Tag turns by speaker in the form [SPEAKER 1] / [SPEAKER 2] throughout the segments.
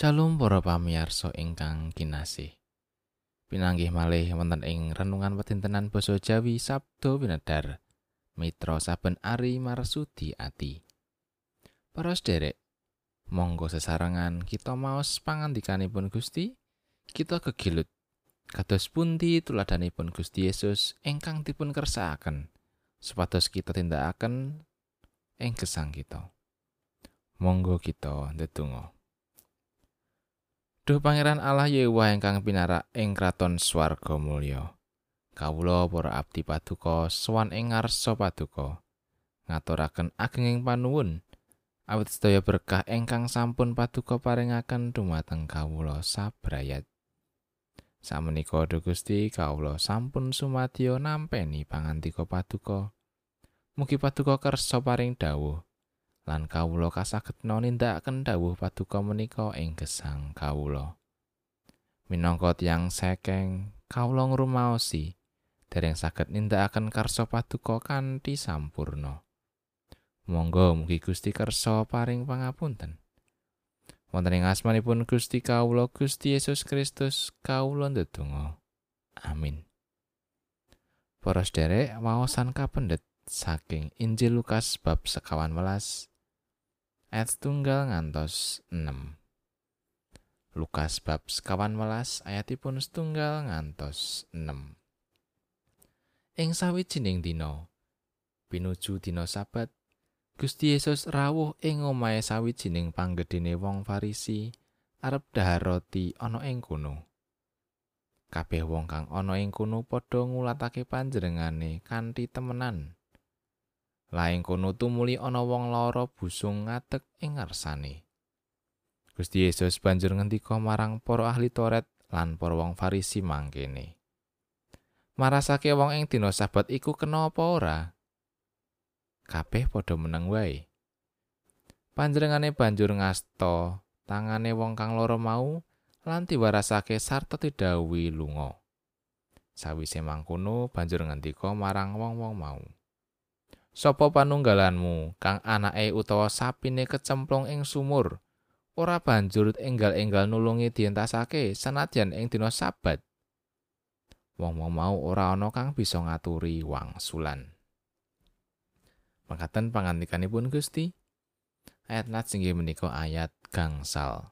[SPEAKER 1] Shalom para pamirsa ingkang kinasih. Pinanggih malih wonten ing renungan pedintenan basa Jawi Sabdo Winedar. Mitra saben ari marsudi ati. Para sederek, monggo sesarengan kita maos pangandikanipun Gusti, kita kegilut kados pundi tuladanipun Gusti Yesus ingkang dipun kersakaken supados kita tindakaken ing gesang kita. Monggo kita ndedonga. Duh Pangeran Allah Yehuwa ingkang pinarak ing kraton swarga mulya. Kawula para abdi paduka sowan ing ngarsa paduka. Ngaturaken agenging panuwun awit sedaya berkah ingkang sampun paduka paringaken dumateng kawula sabrayat. Samenika Duh Gusti kawula sampun sumadyo nampeni pangantika paduka. Mugi paduka kersa paring dawuh lan kawula kasagetna nindakaken dawuh paduka menika ing gesang kawula. Minangka tiyang sekeng, kawula ngrumaosi dereng saged nindakaken karsa paduka kanthi sampurna. Monggo mugi Gusti kersa paring pangapunten. Wonten ing asmanipun Gusti kawula Gusti Yesus Kristus kawula ndedonga. Amin. Para sederek waosan kapendet saking Injil Lukas bab sekawan welas ayat setunggal ngantos 6. Lukas bab sekawan welas ayatipun setunggal ngantos 6. Ing sawijining dina, pinuju dina sabat, Gusti Yesus rawuh ing omahe sawijining panggedene wong Farisi arep dhahar roti ana ing kono. Kabeh wong kang ana ing kono padha ngulatake panjenengane kanthi temenan. Laing kono tumuli ana wong lara busung ngadeg ing ngarsane. Gusti Yesus banjur ngendika marang para ahli Taurat lan para wong Farisi mangkene. Marasake wong ing dina sabat iku kena apa ora? Kabeh padha meneng wae. Panjenengane banjur ngasta tangane wong kang lara mau lan diwarasake sarta didhawuhi lunga. Sawise mangkono banjur ngendika marang wong-wong mau. Sopo panunggalanmu? Kang anake utawa sapine kecemplung ing sumur? Ora banjur enggal-enggal nulungi dientasake sanadyan ing dina sabat. Wong-wong mau ora ana kang bisa ngaturi wangsulan Mangkaten pangandikanipun Gusti. Ayat nat singgih menika ayat gangsal.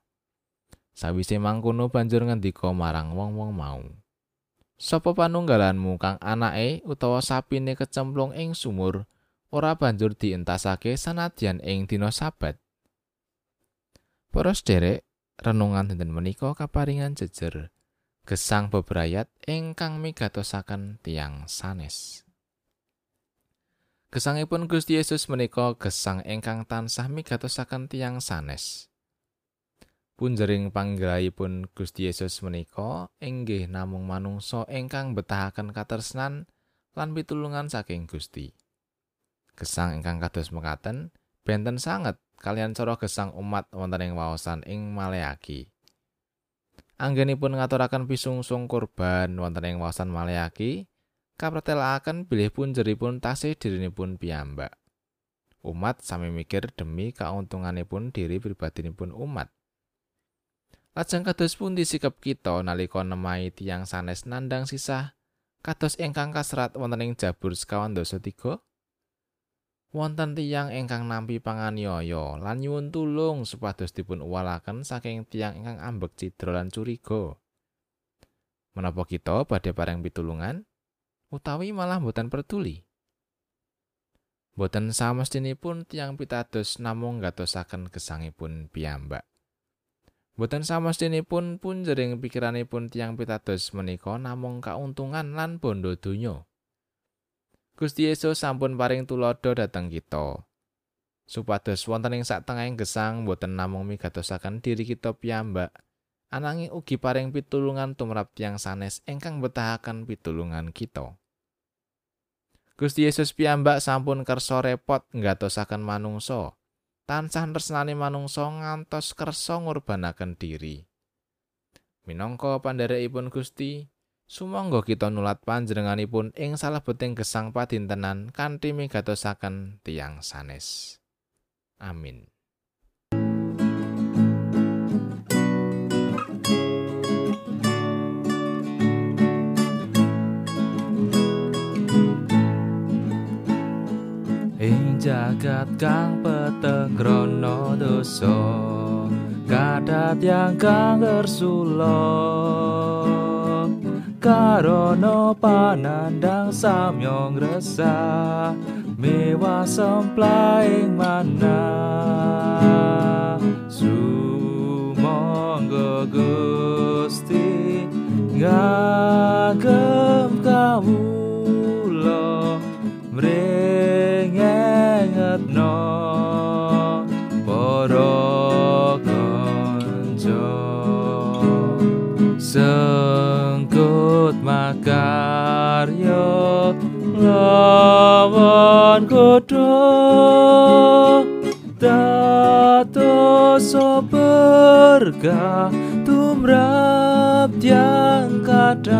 [SPEAKER 1] Sawise mangkono banjur ngendika marang wong-wong mau. Sopo panunggalanmu kang anake utawa sapine kecemplung ing sumur ora banjur dientasake sanadyan ing dina sabat. Para sederek, renungan dinten menika kaparingan jejer gesang bebrayat ingkang migatosaken tiang sanes. Gesangipun Gusti Yesus menika gesang ingkang tansah migatosaken tiang sanes. Punjering panggilaipun Gusti Yesus menika inggih namung manungsa ingkang betahaken katresnan lan pitulungan saking Gusti. Gesang ingkang kados mekaten benten sanget kalian cara gesang umat wonten ing waosan ing Maleaki. Anggenipun ngaturaken pisungsung kurban wonten ing waosan Maleaki, kapretelaken bilih pun jeripun tasih dirinipun piyambak. Umat sami mikir demi kauntunganipun diri pribadinipun umat. Lajeng kados pundi sikap kita nalika nemahi tiyang sanes nandang sisah kados ingkang kasrat wonten ing Jabur sekawan dosa tiga? Wonten tiyang ingkang nampi panganiaya lan nyuwun tulung supados dipun uwalaken saking tiyang ingkang ambek cidra lan curiga. Menapa kita badhe pareng pitulungan utawi malah boten peduli? Boten samestinipun tiyang pitados namung gatosaken gesangipun piyambak. Boten samestinipun pun jering pikiranipun tiyang pitados menika namung kauntungan lan bondo donya. Gusti Yesus sampun paring tulodo dhateng kita. Supados wonten ing satengahing gesang boten namung migatosaken diri kita piyambak, ananging ugi paring pitulungan tumrap tiyang sanes ingkang betahaken pitulungan kita. Gusti Yesus piyambak sampun kersa repot nggatosaken manungsa. Tansah tresnani manungsa ngantos kersa ngurbanaken diri. Minangka pandherekipun Gusti, Sumangga kita nulat panjenenganipun ing salebeting gesang padintenan kanthi migatosaken tiang sanes. Amin. Ing jagat kang peteng krana dosa, kadat yang kang gersula. Karono panandang samyong resah mewah semplaing mana. Sumangga gusti ngagem kawula mrengengetno makarya lawan kodho Tato berkah tumrap yang kadang